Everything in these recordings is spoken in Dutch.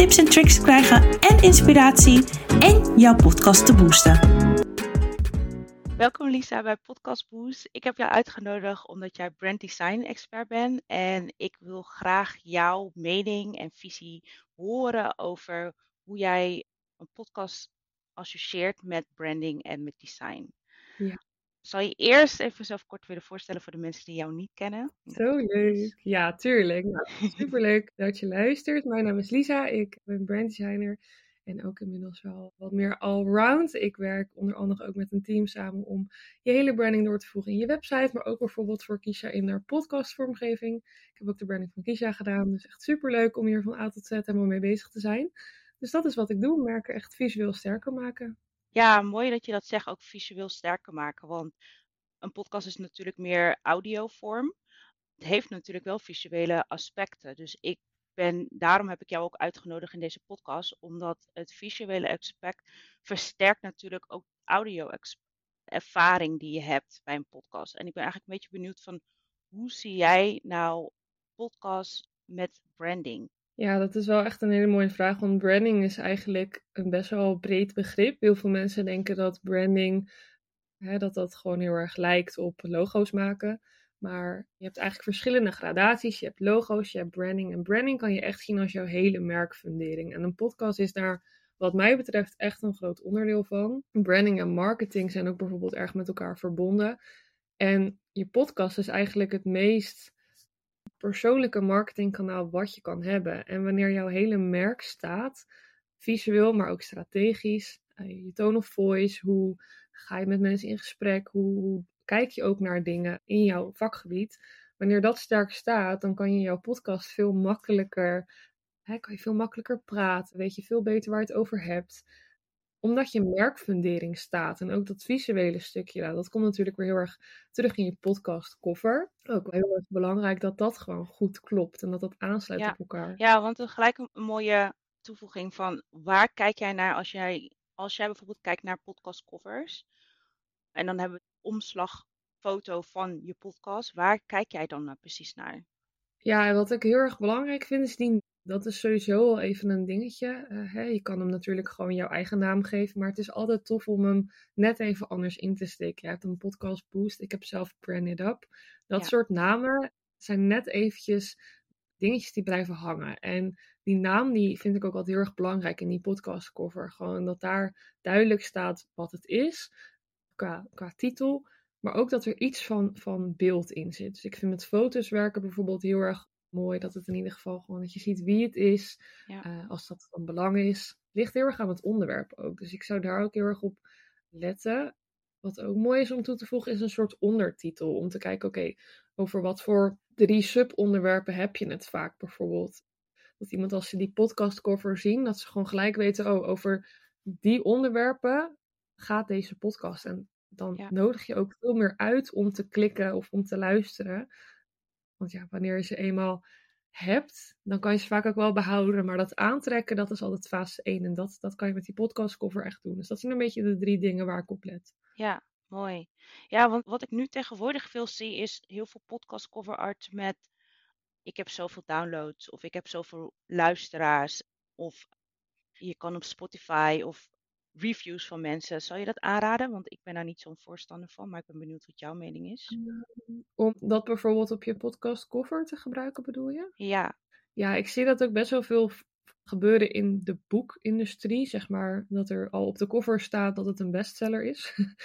tips en tricks te krijgen en inspiratie en jouw podcast te boosten. Welkom Lisa bij Podcast Boost. Ik heb jou uitgenodigd omdat jij brand design expert bent en ik wil graag jouw mening en visie horen over hoe jij een podcast associeert met branding en met design. Ja. Zal je eerst even zelf kort willen voorstellen voor de mensen die jou niet kennen? Zo leuk. Ja, tuurlijk. Nou, superleuk dat je luistert. Mijn naam is Lisa. Ik ben branddesigner en ook inmiddels wel wat meer allround. Ik werk onder andere ook met een team samen om je hele branding door te voegen in je website, maar ook bijvoorbeeld voor Kisha in haar podcastvormgeving. Ik heb ook de branding van Kisha gedaan, dus echt superleuk om hier van A tot Z helemaal mee bezig te zijn. Dus dat is wat ik doe, merken echt visueel sterker maken. Ja, mooi dat je dat zegt, ook visueel sterker maken. Want een podcast is natuurlijk meer audiovorm. Het heeft natuurlijk wel visuele aspecten. Dus ik ben, daarom heb ik jou ook uitgenodigd in deze podcast, omdat het visuele aspect versterkt natuurlijk ook audio ervaring die je hebt bij een podcast. En ik ben eigenlijk een beetje benieuwd van hoe zie jij nou podcast met branding? Ja, dat is wel echt een hele mooie vraag, want branding is eigenlijk een best wel breed begrip. Heel veel mensen denken dat branding, hè, dat dat gewoon heel erg lijkt op logo's maken. Maar je hebt eigenlijk verschillende gradaties. Je hebt logo's, je hebt branding. En branding kan je echt zien als jouw hele merkfundering. En een podcast is daar, wat mij betreft, echt een groot onderdeel van. Branding en marketing zijn ook bijvoorbeeld erg met elkaar verbonden. En je podcast is eigenlijk het meest persoonlijke marketingkanaal wat je kan hebben. En wanneer jouw hele merk staat, visueel, maar ook strategisch, eh, je tone of voice, hoe ga je met mensen in gesprek, hoe, hoe kijk je ook naar dingen in jouw vakgebied. Wanneer dat sterk staat, dan kan je jouw podcast veel makkelijker, hè, kan je veel makkelijker praten, weet je veel beter waar je het over hebt omdat je merkfundering staat en ook dat visuele stukje, nou, dat komt natuurlijk weer heel erg terug in je podcast cover. Ook heel erg belangrijk dat dat gewoon goed klopt en dat dat aansluit op elkaar. Ja, want gelijk een, mooie toevoeging van waar kijk jij naar als jij, als jij bijvoorbeeld kijkt naar podcast covers en dan hebben we de omslagfoto van je podcast. Waar kijk jij dan nou precies naar? Ja, en wat ik heel erg belangrijk vind is die dat is sowieso al even een dingetje. Uh, hè, je kan hem natuurlijk gewoon jouw eigen naam geven, maar het is altijd tof om hem net even anders in te steken. Je hebt een podcast boost, ik heb zelf Brand It Up. Dat soort namen zijn net eventjes dingetjes die blijven hangen. En die naam die vind ik ook altijd heel erg belangrijk in die podcast cover. Gewoon dat daar duidelijk staat wat het is, qua, qua titel. Maar ook dat er iets van, van beeld in zit. Dus ik vind met foto's werken bijvoorbeeld heel erg mooi dat het in ieder geval gewoon dat je ziet wie het is. Eh, als dat van belang is. Ligt heel erg aan het onderwerp ook. Dus ik zou daar ook heel erg op letten. Wat ook mooi is om toe te voegen, is een soort ondertitel. Om te kijken, oké, over wat voor drie subonderwerpen heb je het vaak bijvoorbeeld. Dat iemand als ze die podcastcover zien, dat ze gewoon gelijk weten, oh, over die onderwerpen gaat deze podcast. En dan nodig je ook veel meer uit om te klikken of om te luisteren. Want ja, wanneer je ze eenmaal hebt, dan kan je ze vaak ook wel behouden. Maar dat aantrekken, dat is altijd fase 1. En dat, dat kan je met die podcastcover echt doen. Dus dat zijn een beetje de drie dingen waar ik op let. Ja, mooi. Ja, want wat ik nu tegenwoordig veel zie, is heel veel podcastcover art met... Ik heb zoveel downloads, of ik heb zoveel luisteraars, of je kan op Spotify of reviews van mensen. Zou je dat aanraden? Want ik ben daar niet zo'n voorstander van, maar ik ben benieuwd wat jouw mening is. Ehm, om dat bijvoorbeeld op je podcast cover te gebruiken, bedoel je? Ja. Ja, ik zie dat ook best wel veel gebeuren in de boekindustrie, zeg maar, dat er al op de cover staat dat het een bestseller is.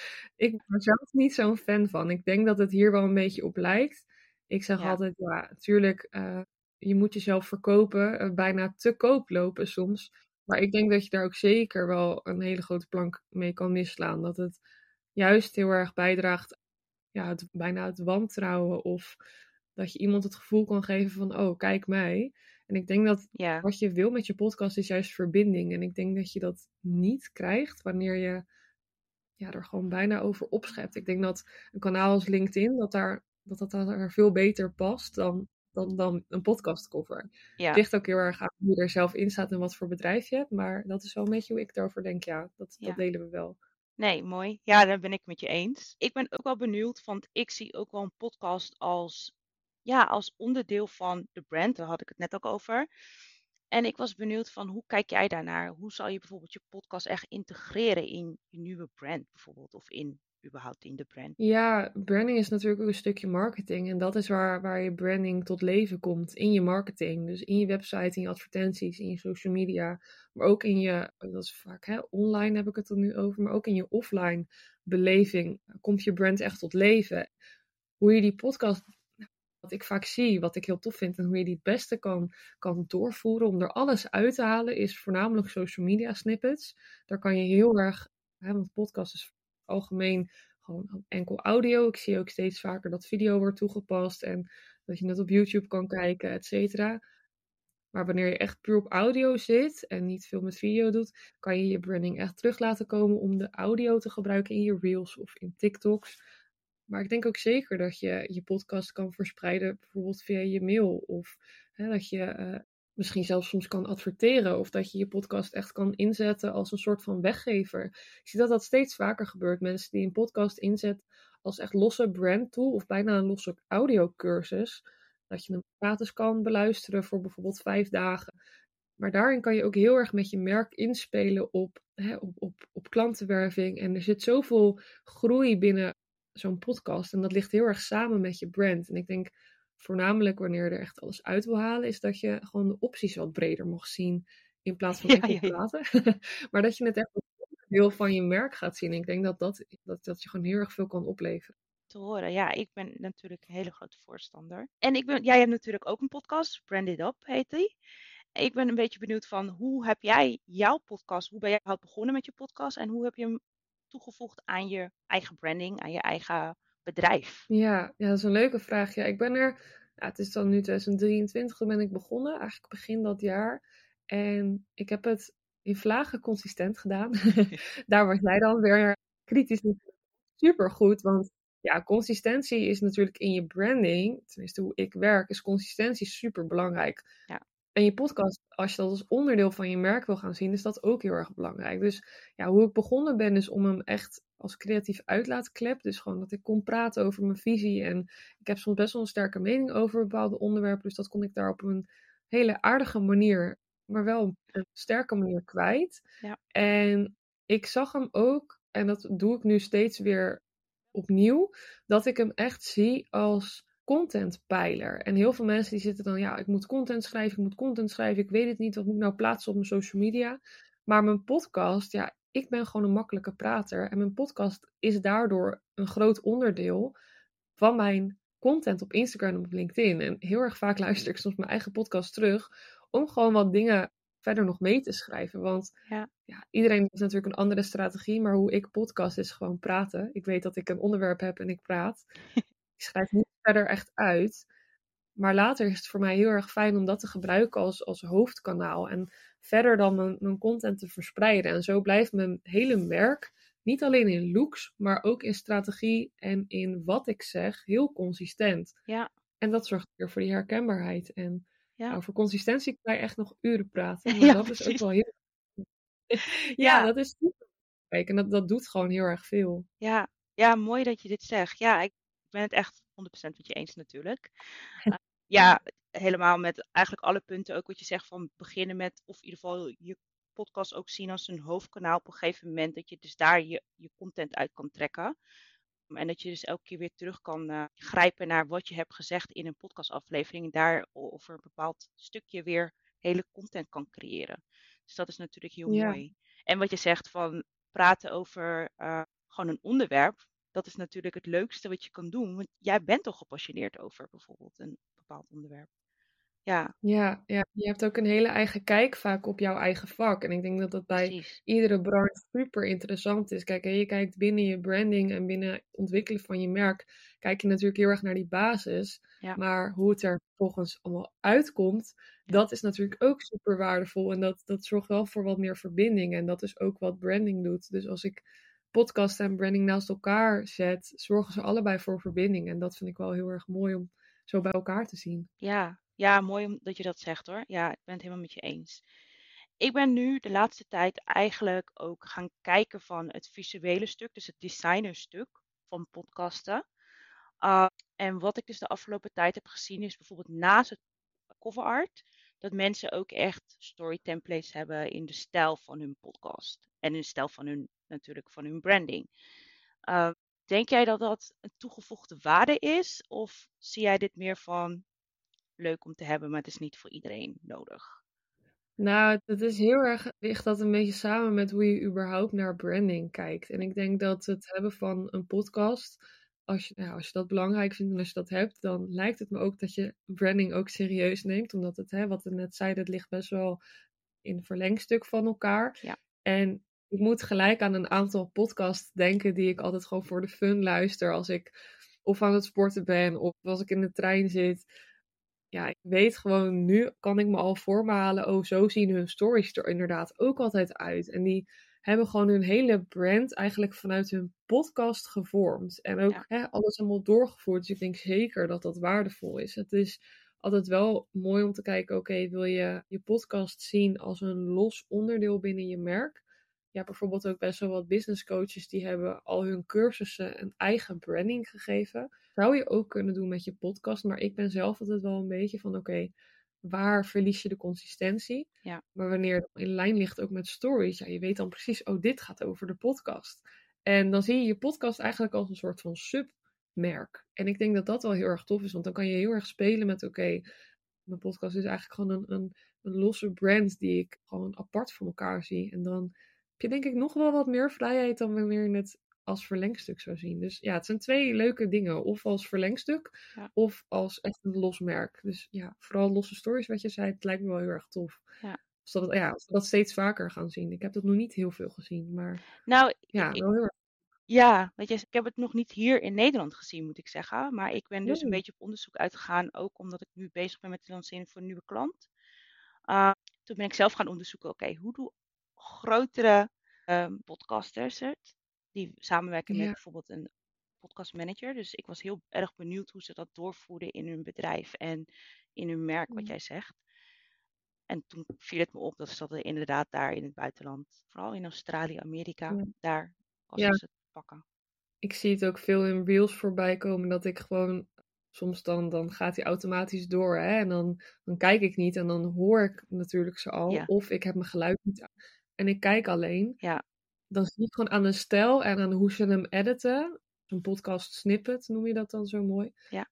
ik ben er zelf niet zo'n fan van. Ik denk dat het hier wel een beetje op lijkt. Ik zeg altijd, ja, natuurlijk, uh, je moet jezelf verkopen, uh, bijna te koop lopen soms. Maar ik denk dat je daar ook zeker wel een hele grote plank mee kan misslaan. Dat het juist heel erg bijdraagt, ja, het, bijna het wantrouwen of dat je iemand het gevoel kan geven van, oh, kijk mij. En ik denk dat Ja, wat je wil met je podcast is juist verbinding. En ik denk dat je dat niet krijgt wanneer je ja, er gewoon bijna over opschept. Ik denk dat een kanaal als LinkedIn, dat daar, dat, dat daar veel beter past dan, dan, dan een podcastcover. Het ligt ook heel erg aan hoe je er zelf in staat en wat voor bedrijf je hebt. Maar dat is wel een beetje hoe ik erover denk. Ja, dat, Ja. dat delen we wel. Nee, mooi. Ja, daar ben ik met je eens. Ik ben ook wel benieuwd, want ik zie ook wel een podcast als, ja, als onderdeel van de brand. Daar had ik het net ook over. En ik was benieuwd van hoe kijk jij daarnaar? Hoe zal je bijvoorbeeld je podcast echt integreren in je nieuwe brand bijvoorbeeld? Of in überhaupt in de brand? Ja, branding is natuurlijk ook een stukje marketing. En dat is waar, waar je branding tot leven komt. In je marketing. Dus in je website, in je advertenties, in je social media. Maar ook in je, dat is vaak hè, online heb ik het er nu over. Maar ook in je offline beleving komt je brand echt tot leven. Hoe je die podcast, wat ik vaak zie, wat ik heel tof vind. En hoe je die het beste kan, kan doorvoeren om er alles uit te halen. Is voornamelijk social media snippets. Daar kan je heel erg, hè, want podcast is algemeen gewoon enkel audio. Ik zie ook steeds vaker dat video wordt toegepast en dat je het op YouTube kan kijken, et cetera. Maar wanneer je echt puur op audio zit en niet veel met video doet, kan je je branding echt terug laten komen om de audio te gebruiken in je reels of in TikToks. Maar ik denk ook zeker dat je je podcast kan verspreiden, bijvoorbeeld via je mail. Of hè, dat je uh, misschien zelfs soms kan adverteren. Of dat je je podcast echt kan inzetten als een soort van weggever. Ik zie dat dat steeds vaker gebeurt. Mensen die een podcast inzetten als echt losse brand tool of bijna een losse audiocursus. Dat je hem gratis kan beluisteren voor bijvoorbeeld vijf dagen. Maar daarin kan je ook heel erg met je merk inspelen op, hè, op, op, op klantenwerving. En er zit zoveel groei binnen zo'n podcast. En dat ligt heel erg samen met je brand. En ik denk voornamelijk wanneer je er echt alles uit wil halen, is dat je gewoon de opties wat breder mag zien. In plaats van Ja, ja, maar dat je het echt onderdeel van je merk gaat zien. Ik denk dat dat, dat, dat je gewoon heel erg veel kan opleveren. te horen. Ja, ik ben natuurlijk een hele grote voorstander. En ik ben, jij hebt natuurlijk ook een podcast, Brand It Up heet die. Ik ben een beetje benieuwd van hoe heb jij jouw podcast, hoe ben jij begonnen met je podcast en hoe heb je hem toegevoegd aan je eigen branding, aan je eigen bedrijf? Ja, ja, dat is een leuke vraag. Ja, ik ben er, ja, het is dan nu 2023, toen ben ik begonnen, eigenlijk begin dat jaar. En ik heb het in vlagen consistent gedaan. Daar was jij dan weer kritisch. Super goed, want ja, consistentie is natuurlijk in je branding, tenminste hoe ik werk, is consistentie super belangrijk. Ja. En je podcast, als je dat als onderdeel van je merk wil gaan zien, is dat ook heel erg belangrijk. Dus ja, hoe ik begonnen ben, is om hem echt als creatief uitlaatklep. Dus gewoon dat ik kon praten over mijn visie. En ik heb soms best wel een sterke mening over bepaalde onderwerpen. Dus dat kon ik daar op een hele aardige manier, maar wel een sterke manier kwijt. Ja. En ik zag hem ook, en dat doe ik nu steeds weer opnieuw, dat ik hem echt zie als contentpijler. En heel veel mensen die zitten dan, ja, ik moet content schrijven, ik moet content schrijven, ik weet het niet, wat moet ik nou plaatsen op mijn social media? Maar mijn podcast, ja, ik ben gewoon een makkelijke prater. En mijn podcast is daardoor een groot onderdeel van mijn content op Instagram en op LinkedIn. En heel erg vaak luister ik soms mijn eigen podcast terug om gewoon wat dingen verder nog mee te schrijven. Want Ja. ja, iedereen heeft natuurlijk een andere strategie, maar hoe ik podcast is gewoon praten. Ik weet dat ik een onderwerp heb en ik praat. ik schrijf niet verder echt uit. Maar later is het voor mij heel erg fijn om dat te gebruiken als, als hoofdkanaal. En verder dan mijn, mijn content te verspreiden. En zo blijft mijn hele merk, niet alleen in looks, maar ook in strategie en in wat ik zeg, heel consistent. Ja. En dat zorgt weer voor die herkenbaarheid. En Ja. over consistentie kan je echt nog uren praten. Maar Ja, dat is ook wel heel. ja, Ja. dat is super belangrijk. En dat, dat doet gewoon heel erg veel. Ja, ja, mooi dat je dit zegt. Ja, ik ben het echt 100% met je eens natuurlijk. Uh, ja, helemaal met eigenlijk alle punten ook wat je zegt van beginnen met, of in ieder geval je podcast ook zien als een hoofdkanaal op een gegeven moment, dat je dus daar je, je content uit kan trekken. En dat je dus elke keer weer terug kan uh, grijpen naar wat je hebt gezegd in een podcastaflevering en daar over een bepaald stukje weer hele content kan creëren. Dus dat is natuurlijk heel Ja. mooi. En wat je zegt van praten over uh, gewoon een onderwerp, dat is natuurlijk het leukste wat je kan doen. Want jij bent toch gepassioneerd over bijvoorbeeld een bepaald onderwerp. Ja, Ja, ja, je hebt ook een hele eigen kijk vaak op jouw eigen vak. En ik denk dat dat bij precies. iedere branche super interessant is. Kijk, je kijkt binnen je branding en binnen het ontwikkelen van je merk, kijk je natuurlijk heel erg naar die basis. Ja. Maar hoe het er volgens allemaal uitkomt, dat is natuurlijk ook super waardevol. En dat, dat zorgt wel voor wat meer verbinding. En dat is ook wat branding doet. Dus als ik podcast en branding naast elkaar zet, zorgen ze allebei voor verbinding. En dat vind ik wel heel erg mooi om zo bij elkaar te zien. Ja, ja, mooi dat je dat zegt hoor. Ja, ik ben het helemaal met je eens. Ik ben nu de laatste tijd eigenlijk ook gaan kijken van het visuele stuk, dus het designerstuk van podcasten. Uh, en wat ik dus de afgelopen tijd heb gezien is bijvoorbeeld naast het cover art, dat mensen ook echt story templates hebben in de stijl van hun podcast. En in de stijl van hun, natuurlijk van hun branding. Uh, denk jij dat dat een toegevoegde waarde is? Of zie jij dit meer van leuk om te hebben, maar het is niet voor iedereen nodig? Nou, het is heel erg, ligt dat een beetje samen met hoe je überhaupt naar branding kijkt. En ik denk dat het hebben van een podcast, als je, ja, als je dat belangrijk vindt en als je dat hebt, dan lijkt het me ook dat je branding ook serieus neemt. Omdat het, hè, wat we net zeiden, het ligt best wel in verlengstuk van elkaar. Ja. En ik moet gelijk aan een aantal podcasts denken die ik altijd gewoon voor de fun luister als ik of aan het sporten ben of als ik in de trein zit ja, ik weet gewoon, nu kan ik me al voormalen, oh, zo zien hun stories er inderdaad ook altijd uit. En die hebben gewoon hun hele brand eigenlijk vanuit hun podcast gevormd. En ook Ja. hè, alles allemaal doorgevoerd. Dus ik denk zeker dat dat waardevol is. Het is altijd wel mooi om te kijken, oké, wil je je podcast zien als een los onderdeel binnen je merk? Ja, bijvoorbeeld ook best wel wat business coaches die hebben al hun cursussen een eigen branding gegeven. Zou je ook kunnen doen met je podcast, maar ik ben zelf altijd wel een beetje van oké, waar verlies je de consistentie? Ja. Maar wanneer het in lijn ligt ook met stories, ja, je weet dan precies, oh, dit gaat over de podcast. En dan zie je je podcast eigenlijk als een soort van submerk. En ik denk dat dat wel heel erg tof is, want dan kan je heel erg spelen met oké, mijn podcast is eigenlijk gewoon een, een, een losse brand die ik gewoon apart van elkaar zie. En dan heb je denk ik nog wel wat meer vrijheid dan wanneer je het als verlengstuk zou zien. Dus ja, het zijn twee leuke dingen. Of als verlengstuk, Ja. of als echt een los merk. Dus ja, vooral losse stories, wat je zei, het lijkt me wel heel erg tof. Ja. Dat, ja, we dat steeds vaker gaan zien. Ik heb dat nog niet heel veel gezien, maar Nou, ja, ik, wel heel erg. ja, weet je, ik heb het nog niet hier in Nederland gezien, moet ik zeggen. Maar ik ben dus een Mm. beetje op onderzoek uitgegaan, ook omdat ik nu bezig ben met de lancering voor een nieuwe klant. Uh, toen ben ik zelf gaan onderzoeken, oké, hoe doen grotere um, podcasters het? Die samenwerken met Ja. bijvoorbeeld een podcastmanager. Dus ik was heel erg benieuwd hoe ze dat doorvoerden in hun bedrijf en in hun merk, wat Mm. jij zegt. En toen viel het me op dat ze dat inderdaad daar in het buitenland, vooral in Australië, Amerika, Ja. daar Ja. kosten ze te pakken. Ik zie het ook veel in reels voorbij komen dat ik gewoon soms dan, dan gaat hij automatisch door hè? en dan, dan kijk ik niet en dan hoor ik natuurlijk ze al Ja. of ik heb mijn geluid niet aan en ik kijk alleen. Ja. Dan zie ik gewoon aan de stijl en aan hoe ze hem editen, zo'n podcast snippet noem je dat dan zo mooi. Ja.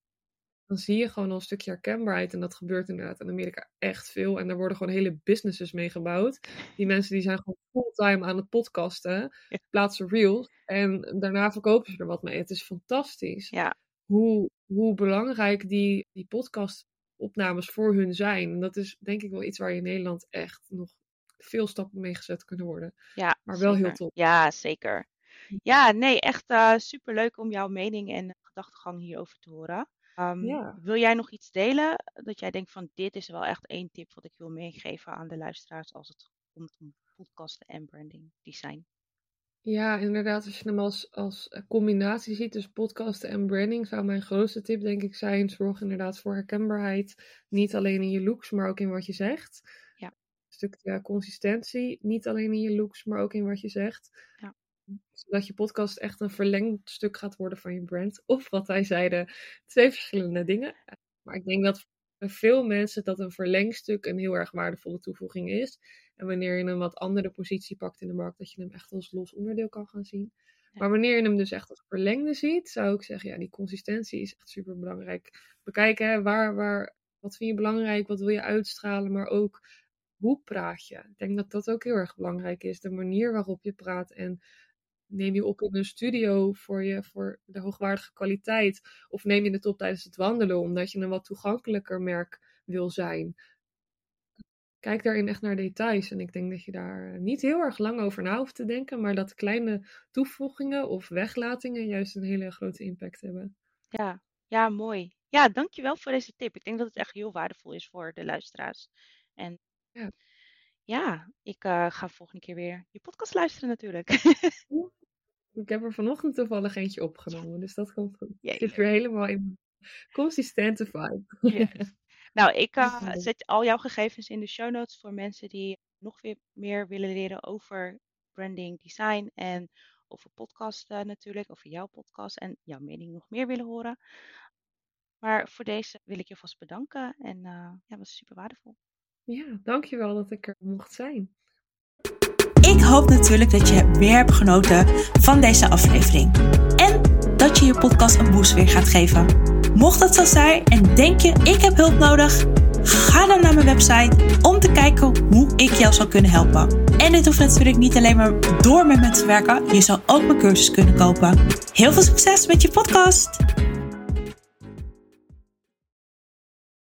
Dan zie je gewoon al een stukje herkenbaarheid en dat gebeurt inderdaad in Amerika echt veel en er worden gewoon hele businesses mee gebouwd. Die mensen die zijn gewoon fulltime aan het podcasten, Ja. plaatsen reels en daarna verkopen ze er wat mee. Het is fantastisch Ja, hoe, hoe belangrijk die, die podcastopnames voor hun zijn. En dat is denk ik wel iets waar je in Nederland echt nog veel stappen mee gezet kunnen worden. ja, Maar wel heel zeker. tof. Ja, zeker. Ja, nee, echt uh, superleuk om jouw mening en gedachtegang hierover te horen. Um, Ja. Wil jij nog iets delen dat jij denkt van dit is wel echt één tip wat ik wil meegeven aan de luisteraars als het komt om podcasten en branding design? Ja, inderdaad, als je hem als, als combinatie ziet, dus podcasten en branding, zou mijn grootste tip denk ik zijn, zorg inderdaad voor herkenbaarheid. Niet alleen in je looks, maar ook in wat je zegt. Ja. Stukje consistentie, niet alleen in je looks, maar ook in wat je zegt. Ja. Zodat je podcast echt een verlengd stuk gaat worden van je brand. Of wat wij zeiden, twee verschillende dingen. Maar ik denk dat voor veel mensen dat een verlengstuk een heel erg waardevolle toevoeging is. En wanneer je een wat andere positie pakt in de markt, dat je hem echt als los onderdeel kan gaan zien. Ja. Maar wanneer je hem dus echt als verlengde ziet, zou ik zeggen, ja, die consistentie is echt super belangrijk. Bekijken, hè, waar, waar, wat vind je belangrijk, wat wil je uitstralen, maar ook hoe praat je. Ik denk dat dat ook heel erg belangrijk is. De manier waarop je praat en neem je op in een studio voor, je, voor de hoogwaardige kwaliteit? Of neem je het op tijdens het wandelen, omdat je een wat toegankelijker merk wil zijn. Kijk daarin echt naar details. En ik denk dat je daar niet heel erg lang over na hoeft te denken, maar dat kleine toevoegingen of weglatingen juist een hele grote impact hebben. Ja, ja, mooi. Ja, dankjewel voor deze tip. Ik denk dat het echt heel waardevol is voor de luisteraars. En Ja. ja, ik eh, ga volgende keer weer je podcast luisteren natuurlijk. Ik heb er vanochtend toevallig eentje opgenomen, dus dat komt goed. Ik zit weer helemaal in consistente vibe. Yes. Nou, ik eh, Mooi. zet al jouw gegevens in de show notes voor mensen die nog weer meer willen leren over branding, design en over podcast eh, natuurlijk, over jouw podcast en jouw mening nog meer willen horen. Maar voor deze wil ik je vast bedanken en eh ja, was super waardevol. Ja, dankjewel dat ik er mocht zijn. Ik hoop natuurlijk dat je weer hebt genoten van deze aflevering. En dat je je podcast een boost weer gaat geven. Mocht dat zo zijn en denk je ik heb hulp nodig, ga dan naar mijn website om te kijken hoe ik jou zou kunnen helpen. En dit hoeft natuurlijk niet alleen maar door met me te werken. Je zou ook mijn cursus kunnen kopen. Heel veel succes met je podcast!